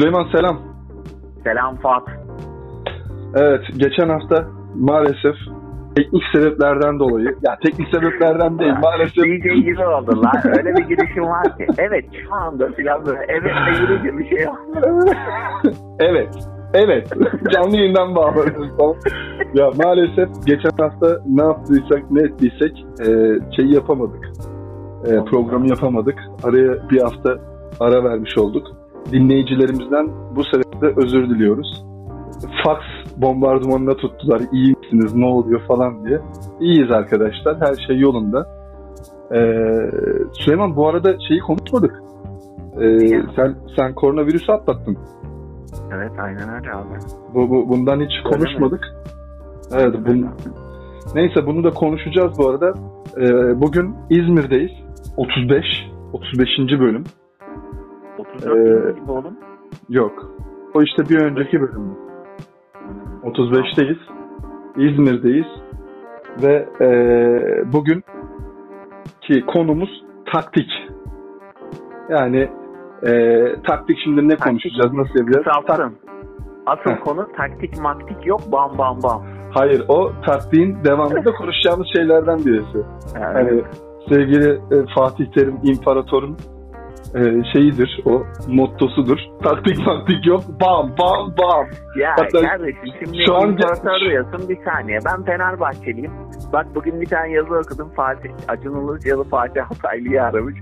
Süleyman selam. Selam Fuat. Evet geçen hafta maalesef teknik sebeplerden dolayı ya teknik sebeplerden değil maalesef DJ gibi oldu lan. Öyle bir girişim var ki. Evet şu anda filan böyle evet de bir şey evet evet canlı yayından bağlanıyoruz falan. Ya maalesef geçen hafta ne yaptıysak ne ettiysek e, şeyi yapamadık. E, programı yapamadık. Araya bir hafta ara vermiş olduk. Dinleyicilerimizden bu sebeple özür diliyoruz. Fax bombardımanına tuttular. İyi misiniz? Ne oluyor falan diye. İyiyiz arkadaşlar. Her şey yolunda. Ee, Süleyman bu arada şeyi konuşmadık. Ee, sen sen koronavirüsü atlattın. Evet aynen öyle abi. Bu, bu bundan hiç Öyle konuşmadık. Evet, bun, neyse bunu da konuşacağız bu arada. Ee, bugün İzmir'deyiz. 35 35. bölüm. 34 Ee, gibi oğlum. Yok. O işte bir önceki bölüm. 35'teyiz. İzmir'deyiz. Ve e, bugün ki konumuz taktik. Yani e, taktik şimdi ne Taktik. konuşacağız, nasıl yapacağız? Kısalttın. Asıl Heh. konu taktik maktik yok bam bam bam. Hayır, o taktiğin devamında konuşacağımız şeylerden birisi. Yani, Hani sevgili e, Fatih Terim İmparator'un e, şeyidir, o mottosudur. Taktik maktik yok, bam bam bam. ya Hatta kardeşim şimdi şu an- diyorsun bir saniye. Ben Fenerbahçeliyim. Bak bugün bir tane yazı okudum. Fatih, Acun Ilıcalı Fatih Hataylı'yı aramış.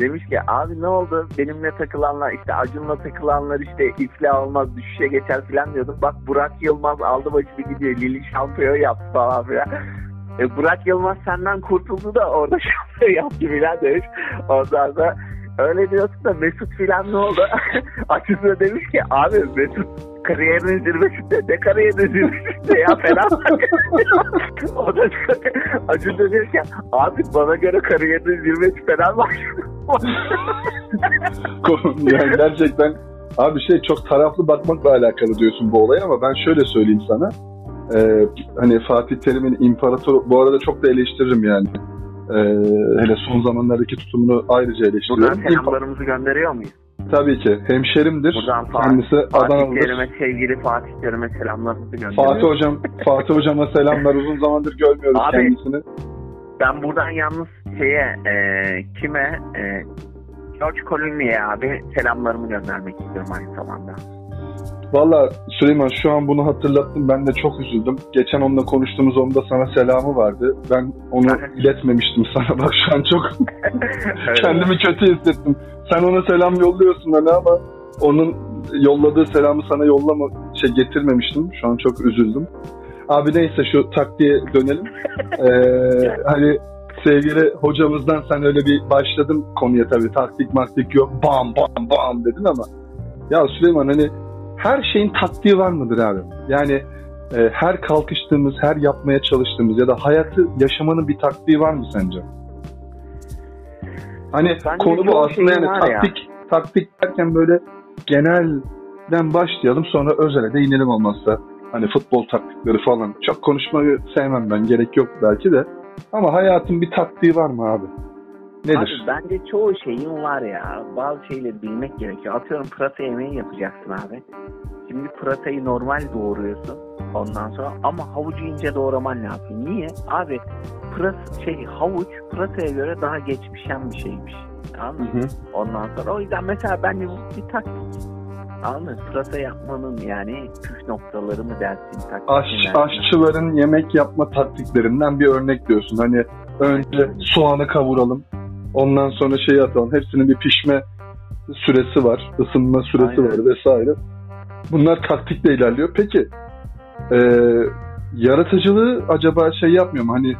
Demiş ki abi ne oldu benimle takılanlar işte Acun'la takılanlar işte iflah olmaz düşüşe geçer filan diyordum. Bak Burak Yılmaz aldı başını gidiyor. Lili şampiyon yaptı falan filan. E, Burak Yılmaz senden kurtuldu da orada şampiyon yaptı filan demiş. Ondan sonra öyle diyorsun da Mesut filan ne oldu? Da demiş ki abi Mesut kariyerinin zirvesinde ne kariyerinin zirvesinde ya Fenerbahçe. o da Acun da diyor ki abi bana göre kariyerinin zirvesi Fenerbahçe. yani gerçekten abi şey çok taraflı bakmakla alakalı diyorsun bu olaya ama ben şöyle söyleyeyim sana. Ee, hani Fatih Terim'in imparator bu arada çok da eleştiririm yani. Ee, hele son zamanlardaki tutumunu ayrıca Buradan eleştiriyorum. İmpa- selamlarımızı gönderiyor muyuz? Tabii ki hemşerimdir. Buradan Fatih, Kendisi Fatih. Terim'e sevgili Fatih Terim'e selamlarımızı gönderiyoruz. Fatih hocam, Fatih hocama selamlar. Uzun zamandır görmüyoruz Abi. kendisini. Ben buradan yalnız şeye e, kime e, George Clooney'e abi selamlarımı göndermek istiyorum aynı zamanda. Valla Süleyman şu an bunu hatırlattım. Ben de çok üzüldüm. Geçen onunla konuştuğumuz onda sana selamı vardı. Ben onu iletmemiştim sana. Bak şu an çok kendimi kötü hissettim. Sen ona selam yolluyorsun hani ama onun yolladığı selamı sana yollama şey getirmemiştim. Şu an çok üzüldüm. Abi neyse şu taktiğe dönelim. Ee, hani sevgili hocamızdan sen öyle bir başladın konuya tabii taktik maktik yok bam bam bam dedin ama ya Süleyman hani her şeyin taktiği var mıdır abi? Yani e, her kalkıştığımız, her yapmaya çalıştığımız ya da hayatı yaşamanın bir taktiği var mı sence? Hani Bence konu bu aslında yani var ya. taktik taktik derken böyle genelden başlayalım sonra özele de inelim olmazsa. Hani futbol taktikleri falan. Çok konuşmayı sevmem ben. Gerek yok belki de. Ama hayatın bir taktiği var mı abi? Nedir? Abi bence çoğu şeyin var ya. Bazı şeyleri bilmek gerekiyor. Atıyorum pırasa yemeği yapacaksın abi. Şimdi pırasayı normal doğruyorsun. Ondan sonra ama havucu ince doğraman lazım. Niye? Abi pırasa şey havuç pırasaya göre daha geç pişen bir şeymiş. Anladın mı? Ondan sonra o yüzden mesela bence bu bir taktik. Anladın mı? Pırasa yapmanın yani püf noktaları mı dersin? taktik Aş, aşçıların yemek yapma taktiklerinden bir örnek diyorsun. Hani önce soğanı kavuralım. Ondan sonra şey atalım. Hepsinin bir pişme süresi var. ısınma süresi Aynen. var vesaire. Bunlar taktikle ilerliyor. Peki e, yaratıcılığı acaba şey yapmıyor mu? Hani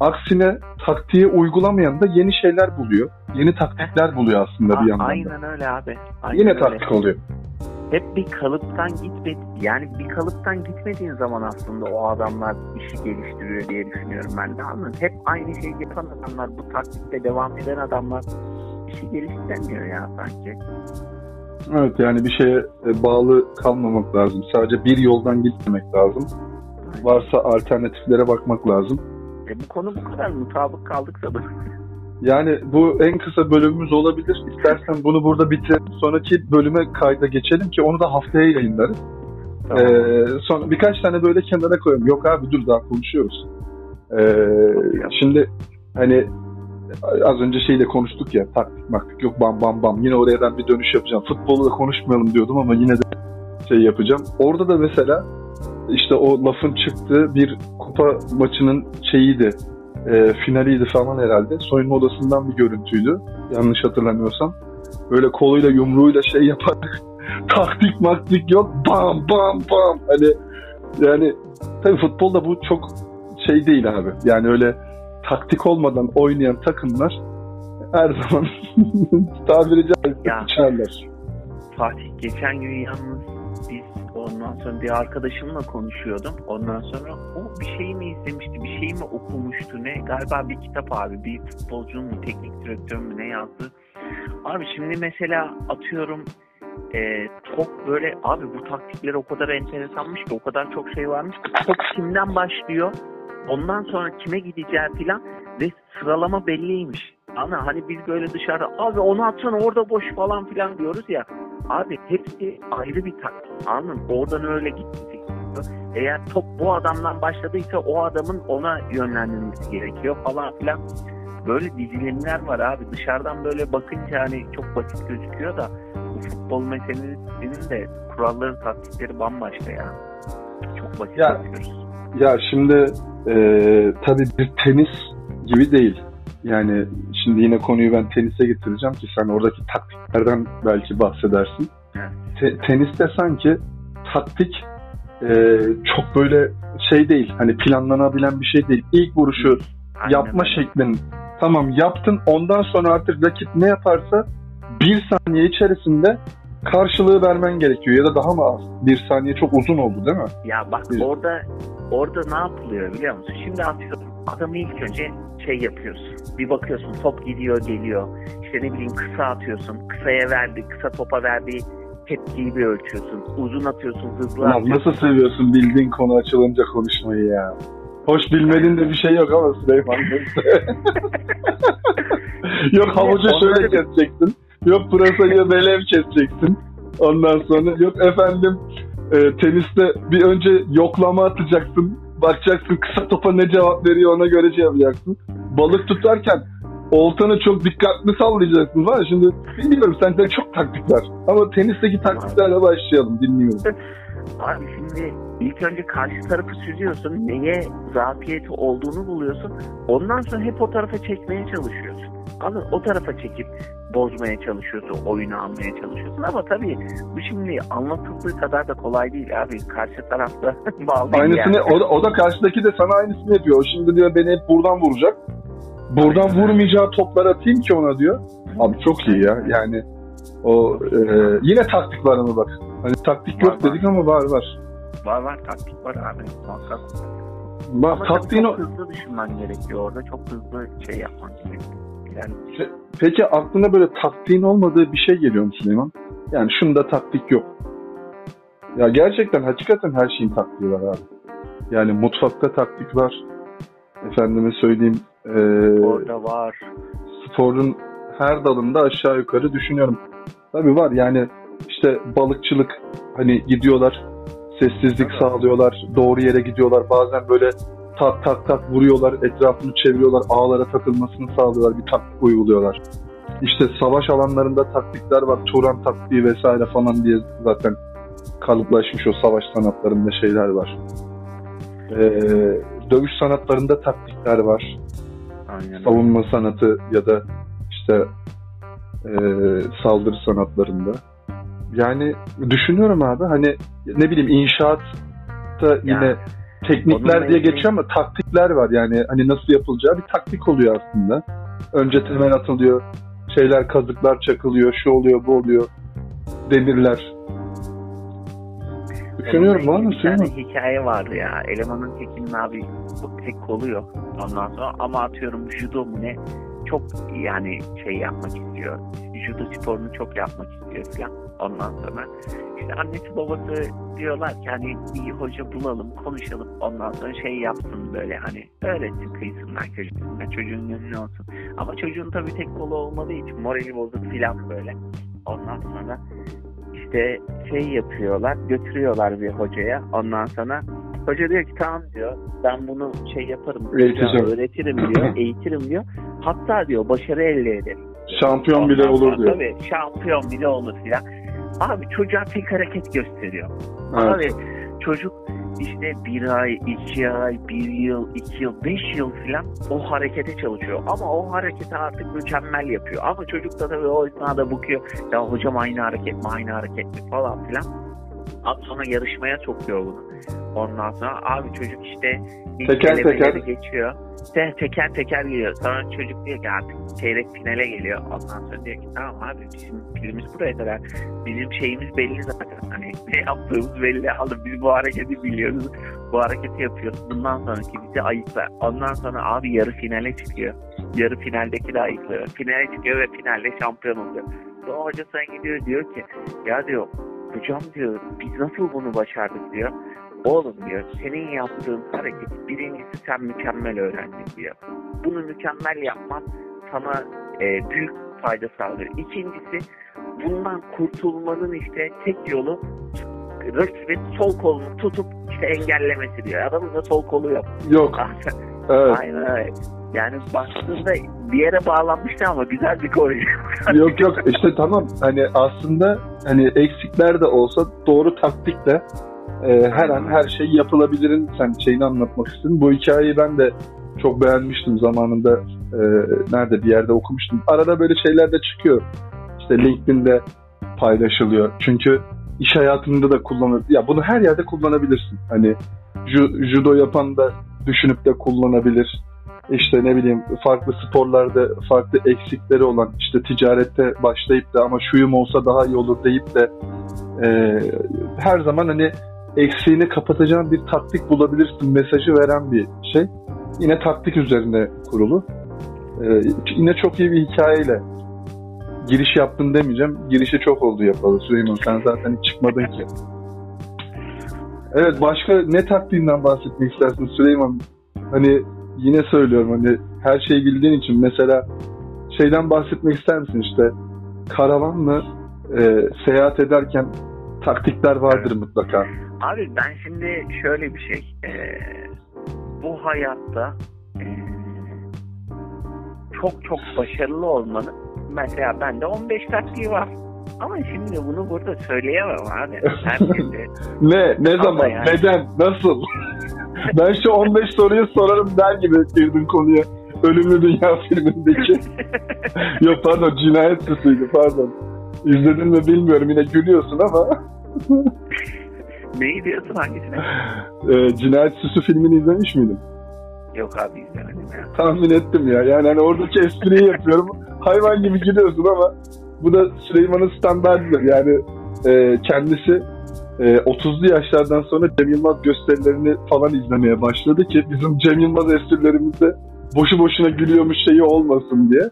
aksine taktiği uygulamayan da yeni şeyler buluyor. Yeni taktikler buluyor aslında bir yandan da. Aynen öyle abi. Aynen Yine öyle. taktik oluyor. Hep bir kalıptan gitmedi yani bir kalıptan gitmediğin zaman aslında o adamlar işi geliştiriyor diye düşünüyorum ben de anladın hep aynı şeyi yapan adamlar bu taktikte devam eden adamlar işi geliştiremiyor ya sanki Evet yani bir şeye e, bağlı kalmamak lazım. Sadece bir yoldan gitmemek lazım. Varsa alternatiflere bakmak lazım. e bu konu bu kadar mutabık kaldıksa da Yani bu en kısa bölümümüz olabilir. İstersen bunu burada bitirelim. Sonraki bölüme kayda geçelim ki onu da haftaya yayınlarız. Tamam. Ee, sonra birkaç tane böyle kenara koyalım. Yok abi dur daha konuşuyoruz. Ee, şimdi hani az önce şeyle konuştuk ya taktik maktik yok bam bam bam yine oradan bir dönüş yapacağım. Futbolu da konuşmayalım diyordum ama yine de şey yapacağım. Orada da mesela işte o lafın çıktığı bir kupa maçının şeyiydi. E, finaliydi falan herhalde. Soyunma odasından bir görüntüydü. Yanlış hatırlamıyorsam. Böyle koluyla yumruğuyla şey yaparak taktik maktik yok. Bam bam bam. Hani yani tabii futbolda bu çok şey değil abi. Yani öyle taktik olmadan oynayan takımlar her zaman tabiri caizse Fatih geçen gün yalnız ondan sonra bir arkadaşımla konuşuyordum. Ondan sonra o bir şey mi izlemişti, bir şey mi okumuştu ne? Galiba bir kitap abi, bir futbolcunun mu, teknik direktör mü ne yazdı? Abi şimdi mesela atıyorum e, top böyle abi bu taktikler o kadar enteresanmış ki o kadar çok şey varmış ki top kimden başlıyor ondan sonra kime gideceği filan ve sıralama belliymiş. Ana hani biz böyle dışarıda abi onu atsana orada boş falan filan diyoruz ya. Abi hepsi ayrı bir taktik. Anladın Oradan öyle gitti. Eğer top bu adamdan başladıysa o adamın ona yönlendirilmesi gerekiyor falan filan. Böyle dizilimler var abi. Dışarıdan böyle bakınca hani çok basit gözüküyor da bu futbol meselesinin de kuralları, taktikleri bambaşka ya. Çok basit ya, bakıyoruz. Ya şimdi e, tabii bir tenis gibi değil. Yani şimdi yine konuyu ben tenise getireceğim ki sen oradaki taktiklerden belki bahsedersin. Te, teniste sanki taktik e, çok böyle şey değil. Hani planlanabilen bir şey değil. İlk vuruşu Aynen. yapma şeklin tamam yaptın ondan sonra artık rakip ne yaparsa bir saniye içerisinde karşılığı vermen gerekiyor ya da daha mı az? Bir saniye çok uzun oldu değil mi? Ya bak bir... orada orada ne yapılıyor biliyor musun? Şimdi atıyorum adamı ilk önce şey yapıyorsun. Bir bakıyorsun top gidiyor geliyor. İşte ne bileyim kısa atıyorsun. Kısaya verdi, kısa topa verdiği tepkiyi bir ölçüyorsun. Uzun atıyorsun, hızlı Ulan atıyorsun. Nasıl seviyorsun bildiğin konu açılınca konuşmayı ya. Hoş bilmediğin de bir şey yok ama Süleyman. yok havucu şöyle keseceksin. Yok pırasayı belev keseceksin. Ondan sonra yok efendim e, teniste bir önce yoklama atacaksın. Bakacaksın kısa topa ne cevap veriyor ona göre şey yapacaksın. Balık tutarken oltanı çok dikkatli sallayacaksın var şimdi bilmiyorum sende çok taktik var. Ama tenisteki taktiklerle başlayalım dinliyorum. Abi şimdi ilk önce karşı tarafı süzüyorsun. Neye zafiyeti olduğunu buluyorsun. Ondan sonra hep o tarafa çekmeye çalışıyorsun. Abi o tarafa çekip bozmaya çalışıyorsun, oyunu almaya çalışıyorsun ama tabii bu şimdi anlatıldığı kadar da kolay değil abi. Karşı tarafta bağlı. Aynısını yani. o, da, o da karşıdaki de sana aynısını yapıyor. O şimdi diyor beni hep buradan vuracak. Buradan vurmayacağı toplar atayım ki ona diyor. Abi çok iyi ya. Yani o e, yine taktik var ama bak. Hani taktik var, yok var. dedik ama var var. Var var taktik var abi. Muhakkak. Bak, taktiğini... Çok hızlı düşünmen gerekiyor orada. Çok hızlı şey yapman gerekiyor. Yani... Peki aklına böyle taktiğin olmadığı bir şey geliyor mu Süleyman? Yani şunda taktik yok. Ya gerçekten hakikaten her şeyin taktiği var abi. Yani mutfakta taktik var. Efendime söyleyeyim. E, Orada var. Sporun her dalında aşağı yukarı düşünüyorum. Tabii var yani işte balıkçılık hani gidiyorlar sessizlik sağlıyorlar doğru yere gidiyorlar bazen böyle tak tak tak vuruyorlar etrafını çeviriyorlar ağlara takılmasını sağlıyorlar bir taktik uyguluyorlar. İşte savaş alanlarında taktikler var Turan taktiği vesaire falan diye zaten kalıplaşmış o savaş sanatlarında şeyler var. Ee, dövüş sanatlarında taktikler var. Aynen. Savunma sanatı ya da işte e, saldırı sanatlarında. Yani düşünüyorum abi hani ne bileyim inşaatta yine yani, teknikler diye geçiyor ama taktikler var yani hani nasıl yapılacağı bir taktik oluyor aslında. Önce temel atılıyor, şeyler kazıklar çakılıyor, şu oluyor, bu oluyor, demirler. Düşünüyorum var mı? Bir tane hikaye vardı ya. Elemanın tekinin abi tek kolu yok. Ondan sonra ama atıyorum judo mu ne çok yani şey yapmak istiyor. Judo sporunu çok yapmak istiyor falan. Ondan sonra işte annesi babası diyorlar ki hani bir hoca bulalım konuşalım ondan sonra şey yapsın böyle hani öğretsin kıyısından köşesinden çocuğun önüne olsun. Ama çocuğun tabii tek kolu olmadığı için morali bozuk filan böyle. Ondan sonra işte şey yapıyorlar, götürüyorlar bir hocaya. Ondan sonra hoca diyor ki tamam diyor ben bunu şey yaparım, Eğiteceğim. öğretirim diyor, eğitirim diyor. Hatta diyor başarı elde ederim. Şampiyon bile olur diyor. Tabii şampiyon bile olur filan. Abi çocuğa tek hareket gösteriyor. Evet. Abi çocuk işte bir ay, iki ay, bir yıl, iki yıl, beş yıl filan o harekete çalışıyor. Ama o hareketi artık mükemmel yapıyor. Ama çocuk da tabii o esnada bakıyor. Ya hocam aynı hareket mi, aynı hareket mi falan filan. Sonra yarışmaya sokuyor bunu. Ondan sonra abi çocuk işte Teker teker. geçiyor. Te- teker teker geliyor. Sonra çocuk diyor ki artık çeyrek finale geliyor. Ondan sonra diyor ki tamam abi bizim pilimiz buraya kadar. Bizim şeyimiz belli zaten. Hani ne yaptığımız belli. Abi biz bu hareketi biliyoruz. Bu hareketi yapıyoruz. Bundan sonraki bizi ayıkla. Ondan sonra abi yarı finale çıkıyor. Yarı finaldeki de ayıklıyor. Finale çıkıyor ve finalde şampiyon oluyor. Sonra hoca sen gidiyor diyor ki ya diyor hocam diyor biz nasıl bunu başardık diyor. Oğlum diyor senin yaptığın hareketi birincisi sen mükemmel öğrendin diyor. Bunu mükemmel yapman sana e, büyük fayda sağlıyor. İkincisi bundan kurtulmanın işte tek yolu rakibin sol kolunu tutup işte engellemesi diyor. Adamın da sol kolu yok. Yok. Evet. Aynen öyle. Yani baktığında bir yere bağlanmıştı ama güzel bir koyucu. yok yok işte tamam hani aslında hani eksikler de olsa doğru taktikle e, her an her şey yapılabilirin sen şeyini anlatmak istedin. Bu hikayeyi ben de çok beğenmiştim zamanında e, nerede bir yerde okumuştum. Arada böyle şeyler de çıkıyor. İşte LinkedIn'de paylaşılıyor. Çünkü iş hayatında da kullanır. Ya bunu her yerde kullanabilirsin. Hani ju- judo yapan da düşünüp de kullanabilir. İşte ne bileyim farklı sporlarda farklı eksikleri olan işte ticarette başlayıp da ama şuyum olsa daha iyi olur deyip de e, her zaman hani eksiğini kapatacağın bir taktik bulabilirsin mesajı veren bir şey. Yine taktik üzerine kurulu. E, yine çok iyi bir hikayeyle giriş yaptın demeyeceğim. Girişi çok oldu yapalı Süleyman. Sen zaten hiç çıkmadın ki. Evet başka ne taktiğinden bahsetmek istersin Süleyman? Hani yine söylüyorum hani her şeyi bildiğin için mesela şeyden bahsetmek ister misin işte karavanla e, seyahat ederken taktikler vardır mutlaka. Abi ben şimdi şöyle bir şey. e, bu hayatta e, çok çok başarılı olmanın mesela bende 15 taktiği var. Ama şimdi bunu burada söyleyemem abi. Herkese. Ne? Ne Ama zaman? yani. Neden? Nasıl? Ben şu 15 soruyu sorarım der gibi girdin konuya. Ölümlü Dünya filmindeki. Yok pardon cinayet süsüydü pardon. İzledin mi bilmiyorum yine gülüyorsun ama Neyi diyorsun hangisine? e, cinayet süsü filmini izlemiş miydin? Yok abi izlemedim ya. Tahmin ettim ya. Yani hani oradaki espriyi yapıyorum. Hayvan gibi gülüyorsun ama bu da Süleyman'ın standartıdır. Yani e, kendisi e, 30'lu yaşlardan sonra Cem Yılmaz gösterilerini falan izlemeye başladı ki bizim Cem Yılmaz esprilerimizde boşu boşuna gülüyormuş şeyi olmasın diye.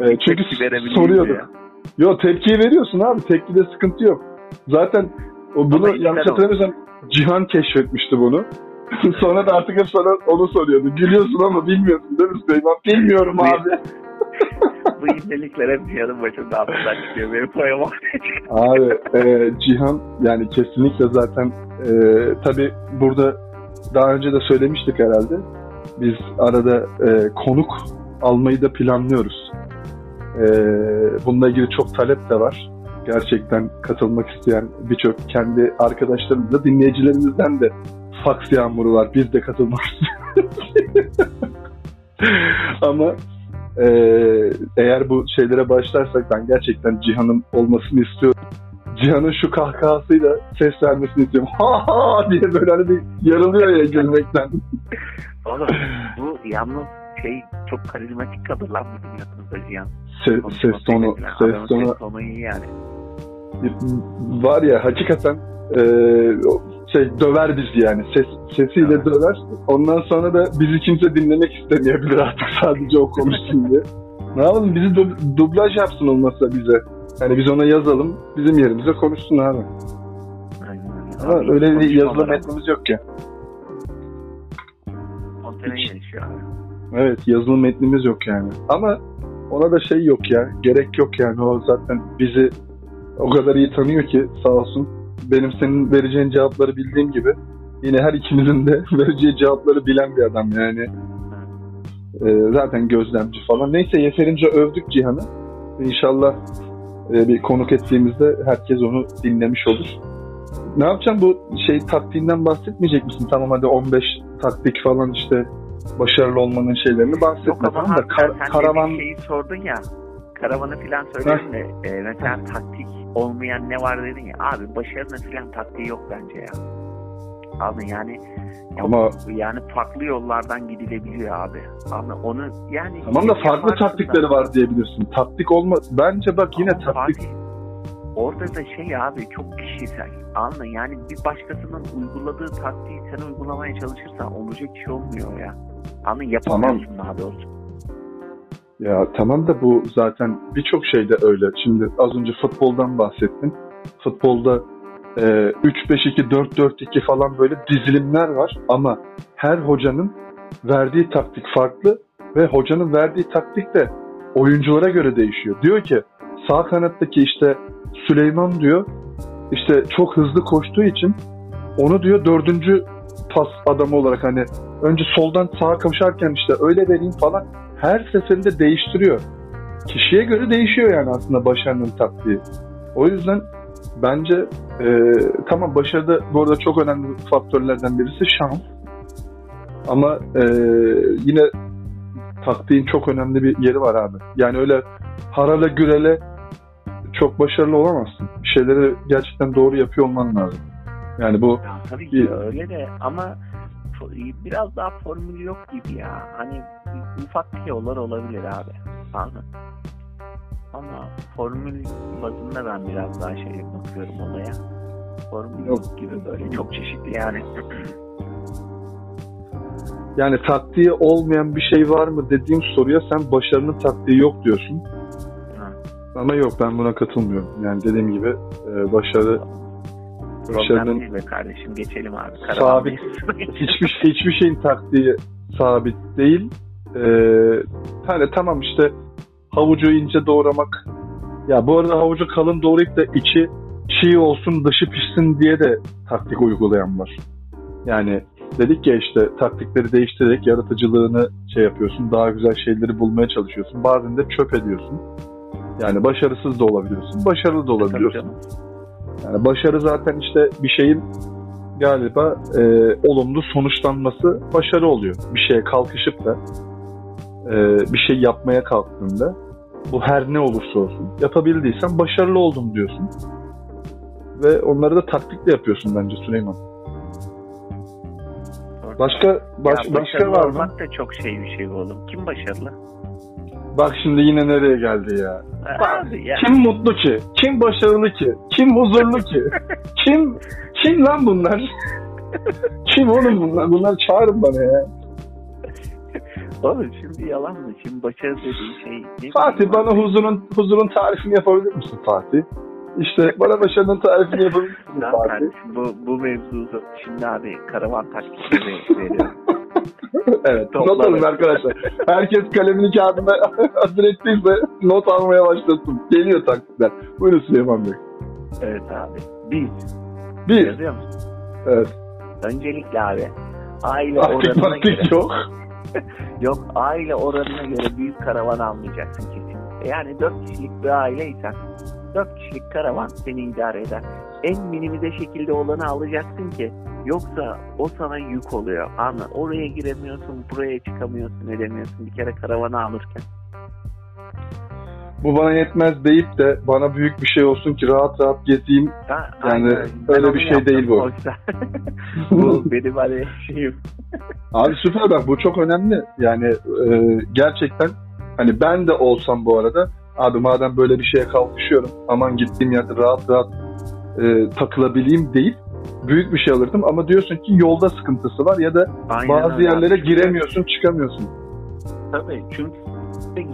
E, çünkü tepki verebileyim soruyorduk. Yo tepkiyi veriyorsun abi. Tepkide sıkıntı yok. Zaten o bunu yanlış hatırlamıyorsam Cihan keşfetmişti bunu. Sonra da artık hep sana onu soruyordu. Gülüyorsun ama bilmiyorsun değil mi Süleyman? Bilmiyorum abi. Bu incelikler hep yanın başında altından çıkıyor. Benim çıkıyor. Abi e, Cihan yani kesinlikle zaten e, tabi burada daha önce de söylemiştik herhalde. Biz arada e, konuk almayı da planlıyoruz. E, bununla ilgili çok talep de var. Gerçekten katılmak isteyen birçok kendi arkadaşlarımız da dinleyicilerimizden de faks yağmuru var. Biz de katılmak. Ama e, eğer bu şeylere başlarsak ben gerçekten Cihan'ın olmasını istiyorum. Cihan'ın şu kahkahasıyla ses vermesini istiyorum. Ha ha diye böyle hani bir yarılıyor ya gülmekten. Oğlum bu yalnız şey çok karizmatik kadın lan bizim yanımızda Cihan. Se- ses tonu, ses tonu ses tonu iyi yani. var ya hakikaten e, şey döver bizi yani. Ses, sesiyle Evet. döver. Ondan sonra da bizi kimse dinlemek istemeyebilir artık sadece o konuşsun diye. Ne yapalım bizi dub- dublaj yapsın olmazsa bize. Yani biz ona yazalım, bizim yerimize konuşsun abi. Aynen. Ama Abi, öyle bir yazılı metnimiz yok ya. Spontane gelişiyor abi. Evet yazılı metnimiz yok yani. Ama ona da şey yok ya. Gerek yok yani. O zaten bizi o kadar iyi tanıyor ki sağ olsun. Benim senin vereceğin cevapları bildiğim gibi yine her ikimizin de vereceği cevapları bilen bir adam yani. Ee, zaten gözlemci falan. Neyse yeterince övdük Cihan'ı. İnşallah e, bir konuk ettiğimizde herkes onu dinlemiş olur. Ne yapacağım bu şey taktiğinden bahsetmeyecek misin? Tamam hadi 15 taktik falan işte başarılı olmanın şeylerini bahsetme. Tamam da kar- karavan şeyi sordun ya. Karavanı filan söyledin de e, mesela taktik olmayan ne var dedin ya. Abi başarının filan taktiği yok bence ya. Abi yani ama yani farklı yollardan gidilebiliyor abi. Ama onu yani tamam da farklı yaparsın da- taktikleri var diyebilirsin. Taktik olma bence bak yine Ama taktik Fatih, orada da şey abi çok kişisel. Anla yani bir başkasının uyguladığı taktiği sen uygulamaya çalışırsan olacak iş olmuyor ya. Anla yapamıyorsun daha doğrusu. Ya tamam da bu zaten birçok şeyde öyle. Şimdi az önce futboldan bahsettin. Futbolda e, 3-5-2, 4-4-2 falan böyle dizilimler var ama her hocanın verdiği taktik farklı ve hocanın verdiği taktik de oyunculara göre değişiyor. Diyor ki sağ kanattaki işte Süleyman diyor işte çok hızlı koştuğu için onu diyor dördüncü pas adamı olarak hani önce soldan sağa koşarken işte öyle vereyim falan her seferinde değiştiriyor. Kişiye göre değişiyor yani aslında başarının taktiği. O yüzden bence e, tamam başarıda bu arada çok önemli faktörlerden birisi şans. Ama e, yine taktiğin çok önemli bir yeri var abi. Yani öyle harala gürele çok başarılı olamazsın. Şeyleri gerçekten doğru yapıyor olman lazım. Yani bu Ya tabii ki öyle de ama biraz daha formül yok gibi ya. Hani ufak yollar olabilir abi. Anladın? Ama formül bazında ben biraz daha şey bakıyorum olaya. Formül Yok. gibi böyle çok çeşitli yani. yani taktiği olmayan bir şey var mı dediğim soruya sen başarının taktiği yok diyorsun. Ha. Ama yok ben buna katılmıyorum. Yani dediğim gibi e, başarı Problem değil be kardeşim geçelim abi. Sabit. Hiçbir şey, hiçbir şeyin taktiği sabit değil. Ee, hani tamam işte havucu ince doğramak. Ya bu arada havucu kalın doğrayıp da içi çiğ olsun dışı pişsin diye de taktik uygulayan var. Yani dedik ya işte taktikleri değiştirerek yaratıcılığını şey yapıyorsun. Daha güzel şeyleri bulmaya çalışıyorsun. Bazen de çöp ediyorsun. Yani başarısız da olabiliyorsun. Başarılı da Tabii olabiliyorsun. Yani başarı zaten işte bir şeyin galiba e, olumlu sonuçlanması başarı oluyor. Bir şeye kalkışıp da e, bir şey yapmaya kalktığında bu her ne olursa olsun yapabildiysen başarılı oldum diyorsun. Ve onları da taktikle yapıyorsun bence Süleyman. Başka baş, Ya başka var mı? olmak da çok şey bir şey oğlum. Kim başarılı? Bak şimdi yine nereye geldi ya? Abi ya. Kim mutlu ki? Kim başarılı ki? Kim huzurlu ki? kim kim lan bunlar? kim oğlum bunlar? Bunlar çağırın bana ya. Oğlum şimdi yalan mı? Şimdi başarı dediğin şey... Fatih bana huzurun huzurun tarifini yapabilir misin Fatih? İşte bana başarının tarifini yapabilir misin bu, bu mevzu uzun. Şimdi abi karavan taktikleri veriyorum. evet. Not Toplar. alın arkadaşlar. Herkes kalemini kağıdına hazır ettiyse not almaya başlasın. Geliyor taktikler. Buyurun Süleyman Bey. evet abi. Bir. Bir. Yazıyor musun? Evet. Öncelikle abi. Aile Taktik oranına göre. yok. Yok aile oranına göre büyük karavan almayacaksın kesinlikle. Yani 4 kişilik bir aileysen 4 kişilik karavan seni idare eder. En minimize şekilde olanı alacaksın ki yoksa o sana yük oluyor. Anla oraya giremiyorsun, buraya çıkamıyorsun, edemiyorsun bir kere karavanı alırken. Bu bana yetmez deyip de bana büyük bir şey olsun ki rahat rahat gezeyim. Ha, Yani aynen. Ben öyle onu bir şey değil bu. bu benim hani şeyim. Abi süper bak bu çok önemli. Yani e, gerçekten hani ben de olsam bu arada abi madem böyle bir şeye kalkışıyorum aman gittiğim yerde rahat rahat e, takılabileyim deyip büyük bir şey alırdım ama diyorsun ki yolda sıkıntısı var ya da Aynen bazı öyle yerlere giremiyorsun çıkamıyorsun. Tabii çünkü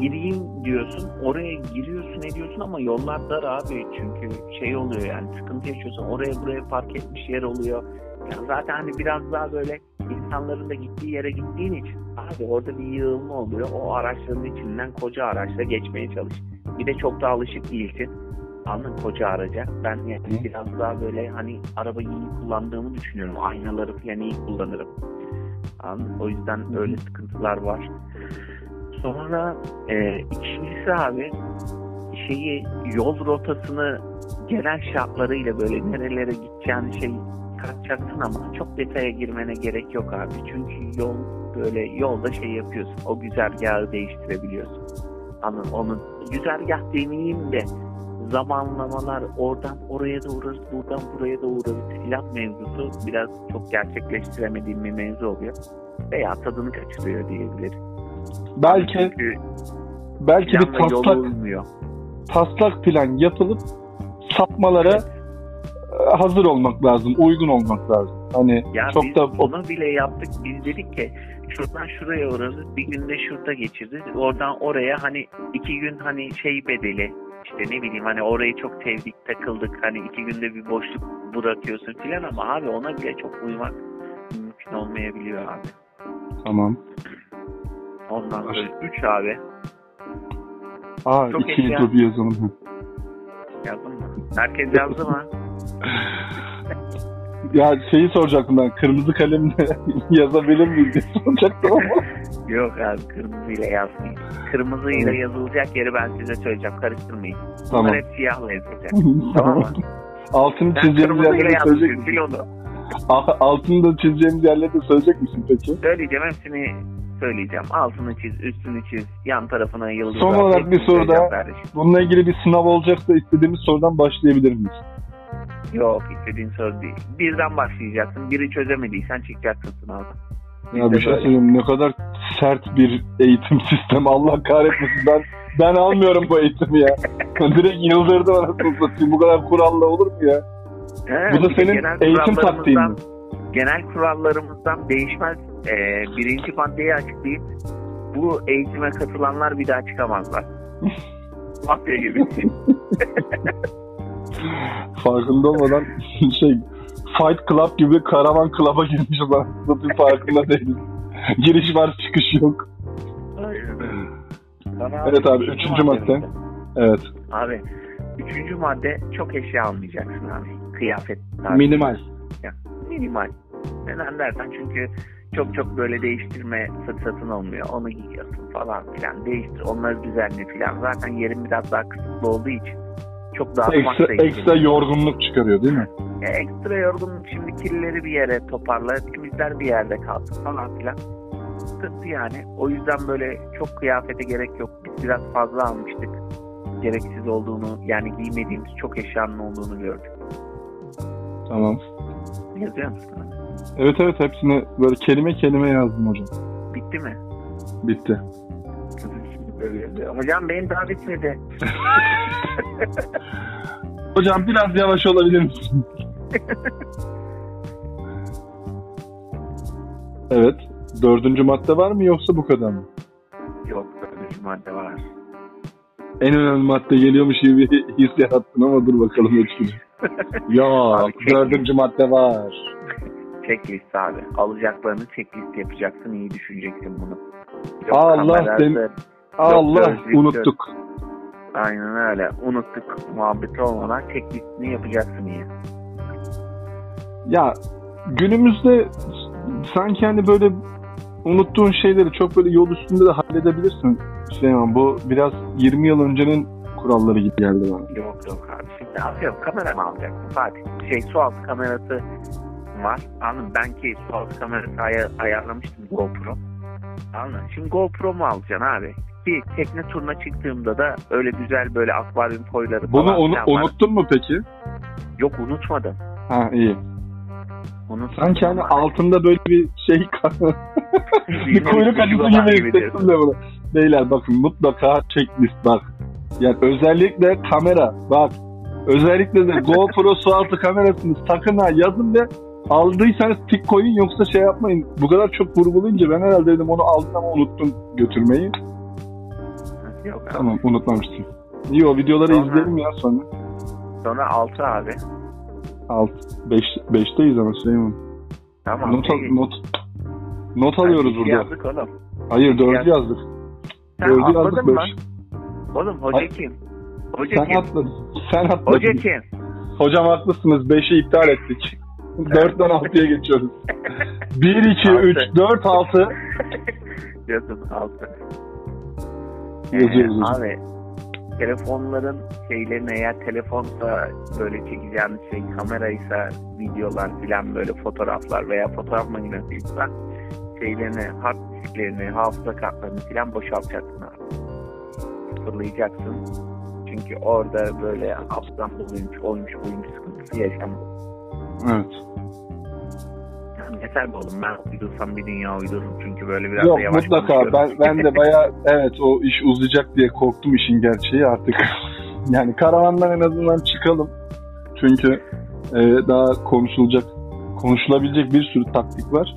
gireyim diyorsun, oraya giriyorsun ediyorsun ama yollar dar abi. Çünkü şey oluyor yani sıkıntı yaşıyorsun. Oraya buraya park etmiş yer oluyor. Yani zaten hani biraz daha böyle insanların da gittiği yere gittiğin için Abi orada bir yığılma oluyor. O araçların içinden koca araçla geçmeye çalış. Bir de çok da alışık değilsin. Anladın koca araca. Ben yani Hı. biraz daha böyle hani arabayı iyi kullandığımı düşünüyorum. Aynaları falan iyi kullanırım. Anladın? O yüzden öyle sıkıntılar var. Sonra e, ikincisi abi şeyi yol rotasını genel şartlarıyla böyle nerelere gideceğini şey kaçacaksın ama çok detaya girmene gerek yok abi. Çünkü yol böyle yolda şey yapıyorsun. O güzergahı değiştirebiliyorsun. Anladın? Onu güzergah demeyeyim de zamanlamalar oradan oraya da uğrarız, buradan buraya da uğrarız filan mevzusu biraz çok gerçekleştiremediğim bir mevzu oluyor. Veya tadını kaçırıyor diyebiliriz. Belki Çünkü belki bir taslak taslak plan yapılıp sapmalara e, hazır olmak lazım, uygun olmak lazım. Hani Ya çok biz da bunu bile yaptık. Biz dedik ki şuradan şuraya uğrarız. Bir günde şurada geçiririz. Oradan oraya hani iki gün hani şey bedeli işte ne bileyim hani orayı çok sevdik takıldık. Hani iki günde bir boşluk bırakıyorsun filan ama abi ona bile çok uymak mümkün olmayabiliyor abi. tamam. Ondan sonra üç abi Aa Çok ikili eşya. dur yazalım. Yazdın mı? Herkes yazdı mı? Ya şeyi soracaktım ben. Kırmızı kalemle yazabilir miyiz diye soracaktım ama. Yok abi kırmızıyla yazmayın. Kırmızıyla yazılacak yeri ben size söyleyeceğim. Karıştırmayın. tamam. Bunlar hep siyahla yazılacak. Tamam mı? Altını Ben çizeceğimiz yerleri söyleyecek misin? Sil onu. A- Altını da çizeceğimiz yerleri de söyleyecek misin peki? Söyleyeceğim hepsini söyleyeceğim. Altını çiz, üstünü çiz, yan tarafına yıldız. Son olarak bir soru daha. Bununla ilgili bir sınav olacaksa istediğimiz sorudan başlayabilir miyiz? Yok istediğin soru değil. Birden başlayacaksın. Biri çözemediysen çıkacaksın sınavdan. Ya bir şey söyleyeyim ne kadar sert bir eğitim sistemi Allah kahretmesin ben ben almıyorum bu eğitimi ya. Direkt yıldırdım anasını satayım bu kadar kuralla olur mu ya? He, Bu da senin eğitim taktiğin mi? Genel kurallarımızdan değişmez. Ee, birinci maddeyi açıklayayım. Bu eğitime katılanlar bir daha çıkamazlar. Mafya gibi. Farkında olmadan şey Fight Club gibi karavan club'a girmişiz anasını satayım farkında değiliz. Giriş var çıkış yok. Sana Evet abi, üçüncü madde. maddemiz. Evet Abi üçüncü madde çok eşya almayacaksın abi. Kıyafet. tarzı. minimal. Minimal. Neden dersen çünkü çok çok böyle değiştirme fırsatın olmuyor. Onu giyiyorsun falan filan. Değiştir. Onları düzenle filan. Zaten yerin biraz daha kısıtlı olduğu için çok dağıtmak Ekstra, iyi. ekstra yorgunluk çıkarıyor değil mi? E, ekstra yorgunluk şimdi kirleri bir yere toparla. Temizler bir yerde kalsın falan filan. Sıkıntı yani. O yüzden böyle çok kıyafete gerek yok. Biz biraz fazla almıştık. Gereksiz olduğunu yani giymediğimiz çok eşyanın olduğunu gördük. Tamam. Yazıyor musun? Evet evet hepsini böyle kelime kelime yazdım hocam. Bitti mi? Bitti. Hocam benim daha bitmedi. Hocam biraz yavaş olabilir misin? evet. Dördüncü madde var mı yoksa bu kadar mı? Yok dördüncü madde var. En önemli madde geliyormuş gibi his yarattın ama dur bakalım etkili. ya dördüncü madde var. Checklist abi. Alacaklarını checklist yapacaksın. iyi düşüneceksin bunu. Allah kamerası, seni- Allah gözlük, unuttuk. Aynen öyle. Unuttuk muhabbeti olmadan checklistini yapacaksın iyi. Ya günümüzde sanki hani böyle unuttuğun şeyleri çok böyle yol üstünde de halledebilirsin Süleyman. Bu biraz 20 yıl öncenin kuralları gibi geldi bana. Yok yok abi. Şimdi atıyorum kamera mı alacaksın Fatih? Şey su altı kamerası var. Anladın? Ben ki su altı kamerası aya- ayarlamıştım GoPro. Anladın? Şimdi GoPro mu alacaksın abi? Ki tekne turuna çıktığımda da öyle güzel böyle akvaryum koyları Bunu falan onu, unuttun mu peki? Yok unutmadım. Ha iyi. Unutmadım Sanki hani altında böyle bir şey bir kuyruk acısı gibi hissettim de bunu. Beyler bakın mutlaka checklist bak. Yani özellikle kamera bak. Özellikle de GoPro su altı kamerasını sakın ha yazın ve aldıysanız tik koyun yoksa şey yapmayın. Bu kadar çok vurgulayınca ben herhalde dedim onu aldın ama unuttun götürmeyi. Yok abi. Tamam unutmamıştım. İyi o videoları sonra, izleyelim ya sonra. Sonra 6 abi. 6. 5 beş, 5'teyiz ama Süleyman. Tamam. Not, al, not, not alıyoruz burada. Yazdık oğlum. Hayır 4'ü yazdık. yazdık. Yazdık 5. Oğlum hoca Hoca sen kim? atladın. Sen atladın. Hoca? Hocam haklısınız. 5'i iptal ettik. 4'ten 6'ya geçiyoruz. 1, 2, 3, 4, 6. Yazın 6. Geçiyoruz. Abi telefonların şeylerini eğer telefonsa böyle çekeceğiniz şey kameraysa videolar filan böyle fotoğraflar veya fotoğraf makinesiyse şeylerini hard disklerini hafıza kartlarını filan boşaltacaksın abi. Fırlayacaksın. Çünkü orada böyle hafızam doluymuş oymuş buymuş sıkıntısı yaşamıyor. Evet. Yeter be oğlum ben uydursam bir dünya uydururum çünkü böyle biraz Yok da yavaş mutlaka. Ben, ben de baya evet o iş uzayacak diye korktum işin gerçeği artık. yani karavandan en azından çıkalım. Çünkü e, daha konuşulacak, konuşulabilecek bir sürü taktik var.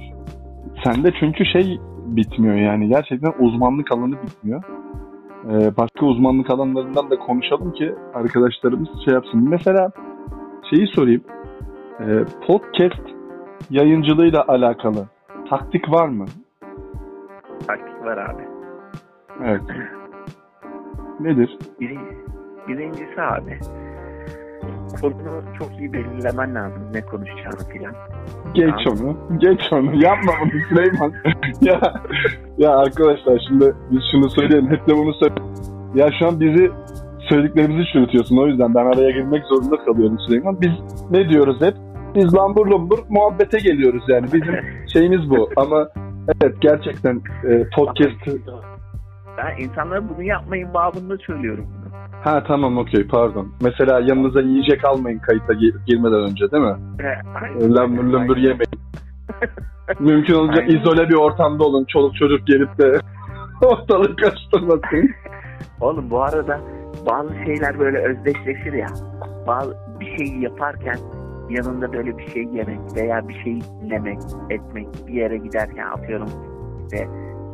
Sende çünkü şey bitmiyor yani gerçekten uzmanlık alanı bitmiyor. E, başka uzmanlık alanlarından da konuşalım ki arkadaşlarımız şey yapsın. Mesela şeyi sorayım. E, podcast yayıncılığıyla alakalı taktik var mı? taktik var abi. Evet. Nedir? Biri, birincisi abi konunu çok iyi belirlemen lazım ne konuşacağını filan. Geç onu. Geç onu. Yapma bunu Süleyman. ya, ya arkadaşlar şimdi biz şunu söyleyelim. Hep de bunu söyle. Ya şu an bizi söylediklerimizi çürütüyorsun. O yüzden ben araya girmek zorunda kalıyorum Süleyman. Biz ne diyoruz hep? Biz lambur lumbur muhabbete geliyoruz yani. Bizim şeyimiz bu. Ama evet gerçekten e, podcast... Ben insanlara bunu yapmayın babında söylüyorum bunu. Ha tamam okey pardon. Mesela yanınıza yiyecek almayın kayıta gi- girmeden önce değil mi? Ee, Lambur lumbur yemeyin. Mümkün olunca Aynen. izole bir ortamda olun. Çoluk çocuk gelip de ortalık karıştırmasın. Oğlum bu arada bazı şeyler böyle özdeşleşir ya. Bazı bir şeyi yaparken yanında böyle bir şey yemek veya bir şey dinlemek, etmek, bir yere giderken atıyorum işte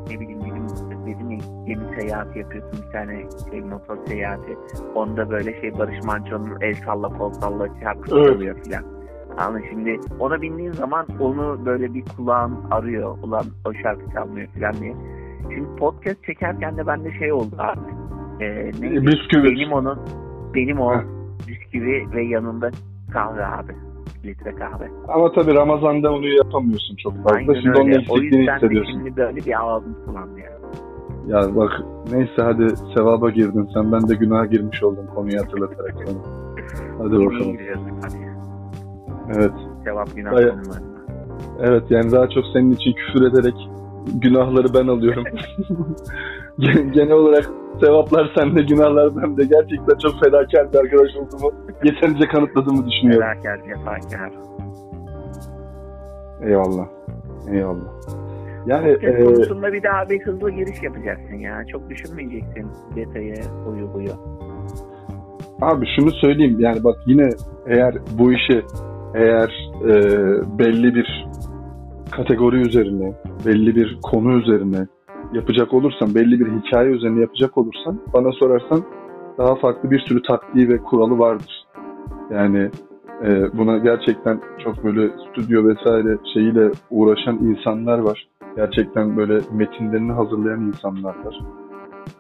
ne bileyim dedim, dedim ya gemi seyahati yapıyorsun bir tane şey motor seyahati. Onda böyle şey Barış Manço'nun el salla kol salla şarkısı Evet. çalıyor filan. Ama şimdi ona bindiğin zaman onu böyle bir kulağın arıyor. Ulan o şarkı çalmıyor filan diye. Şimdi podcast çekerken de bende şey oldu abi. Ee, neydi? Bisküvi. Benim onun, benim o bisküvi ve yanında kahve abi. Litre kahve. Ama tabii Ramazan'da onu yapamıyorsun çok fazla. Aynen Şimdi onun öyle. O eksikliğini yüzden de hissediyorsun. şimdi böyle bir ağzım sulandı ya. Ya bak neyse hadi sevaba girdin sen. Ben de günaha girmiş oldum konuyu hatırlatarak sana. Hadi bakalım. hadi. Evet. Cevap günah Baya-. Evet yani daha çok senin için küfür ederek günahları ben alıyorum. Gen- Genel olarak sevaplar sende, günahlar bende. Gerçekten çok fedakar bir arkadaş olduğumu yeterince kanıtladığımı düşünüyorum. Felaket, cefakar. Eyvallah. Eyvallah. Yani e, konusunda bir daha bir hızlı giriş yapacaksın ya. Çok düşünmeyeceksin detayı, huyu buyu. Abi şunu söyleyeyim yani bak yine eğer bu işi eğer e, belli bir kategori üzerine, belli bir konu üzerine yapacak olursan, belli bir hikaye üzerine yapacak olursan bana sorarsan daha farklı bir sürü taktiği ve kuralı vardır. Yani e, buna gerçekten çok böyle stüdyo vesaire şeyiyle uğraşan insanlar var. Gerçekten böyle metinlerini hazırlayan insanlar var.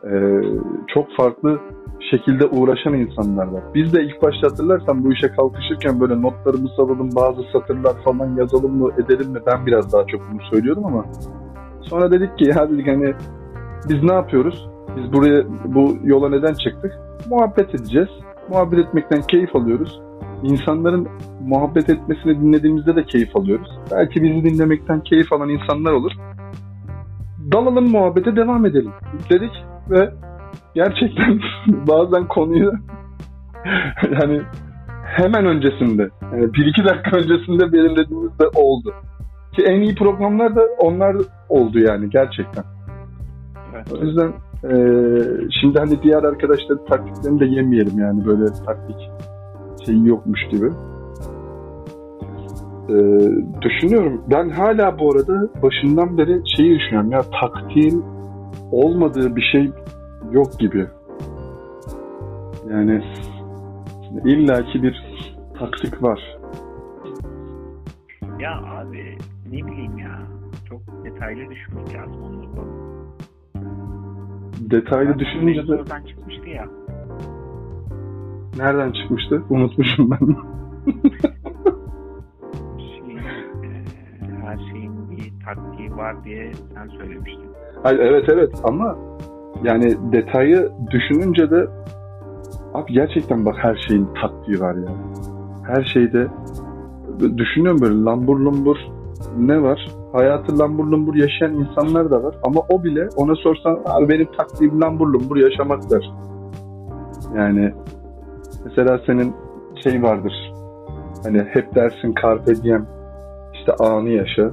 E, çok farklı şekilde uğraşan insanlar var. Biz de ilk başta hatırlarsan bu işe kalkışırken böyle notlarımızı alalım, bazı satırlar falan yazalım mı, edelim mi? Ben biraz daha çok bunu söylüyorum ama sonra dedik ki ya dedik hani biz ne yapıyoruz? Biz buraya bu yola neden çıktık? Muhabbet edeceğiz. Muhabbet etmekten keyif alıyoruz. İnsanların muhabbet etmesini dinlediğimizde de keyif alıyoruz. Belki bizi dinlemekten keyif alan insanlar olur. Dalalım muhabbete devam edelim dedik ve gerçekten bazen konuyu yani hemen öncesinde yani bir iki dakika öncesinde belirlediğimiz de oldu. Ki en iyi programlar da onlar oldu yani gerçekten. O yüzden eee, şimdi hani diğer arkadaşların taktiklerini de yemeyelim yani böyle taktik şeyi yokmuş gibi. Eee, düşünüyorum. Ben hala bu arada başından beri şeyi düşünüyorum ya taktiğin olmadığı bir şey yok gibi. Yani illaki bir taktik var. Ya abi ne bileyim detaylı düşünmek lazım onu. Detaylı düşününce de... Oradan çıkmıştı ya. Nereden çıkmıştı? Unutmuşum ben. şey, e, her şeyin bir taktiği var diye sen söylemiştin. Hayır, evet evet ama yani detayı düşününce de abi gerçekten bak her şeyin taktiği var ya. Her şeyde düşünüyorum böyle lambur lumbur ne var? Hayatı lambur lumbur yaşayan insanlar da var. Ama o bile ona sorsan abi benim taktiğim lambur lumbur yaşamak der. Yani mesela senin şey vardır. Hani hep dersin carpe diem işte anı yaşa.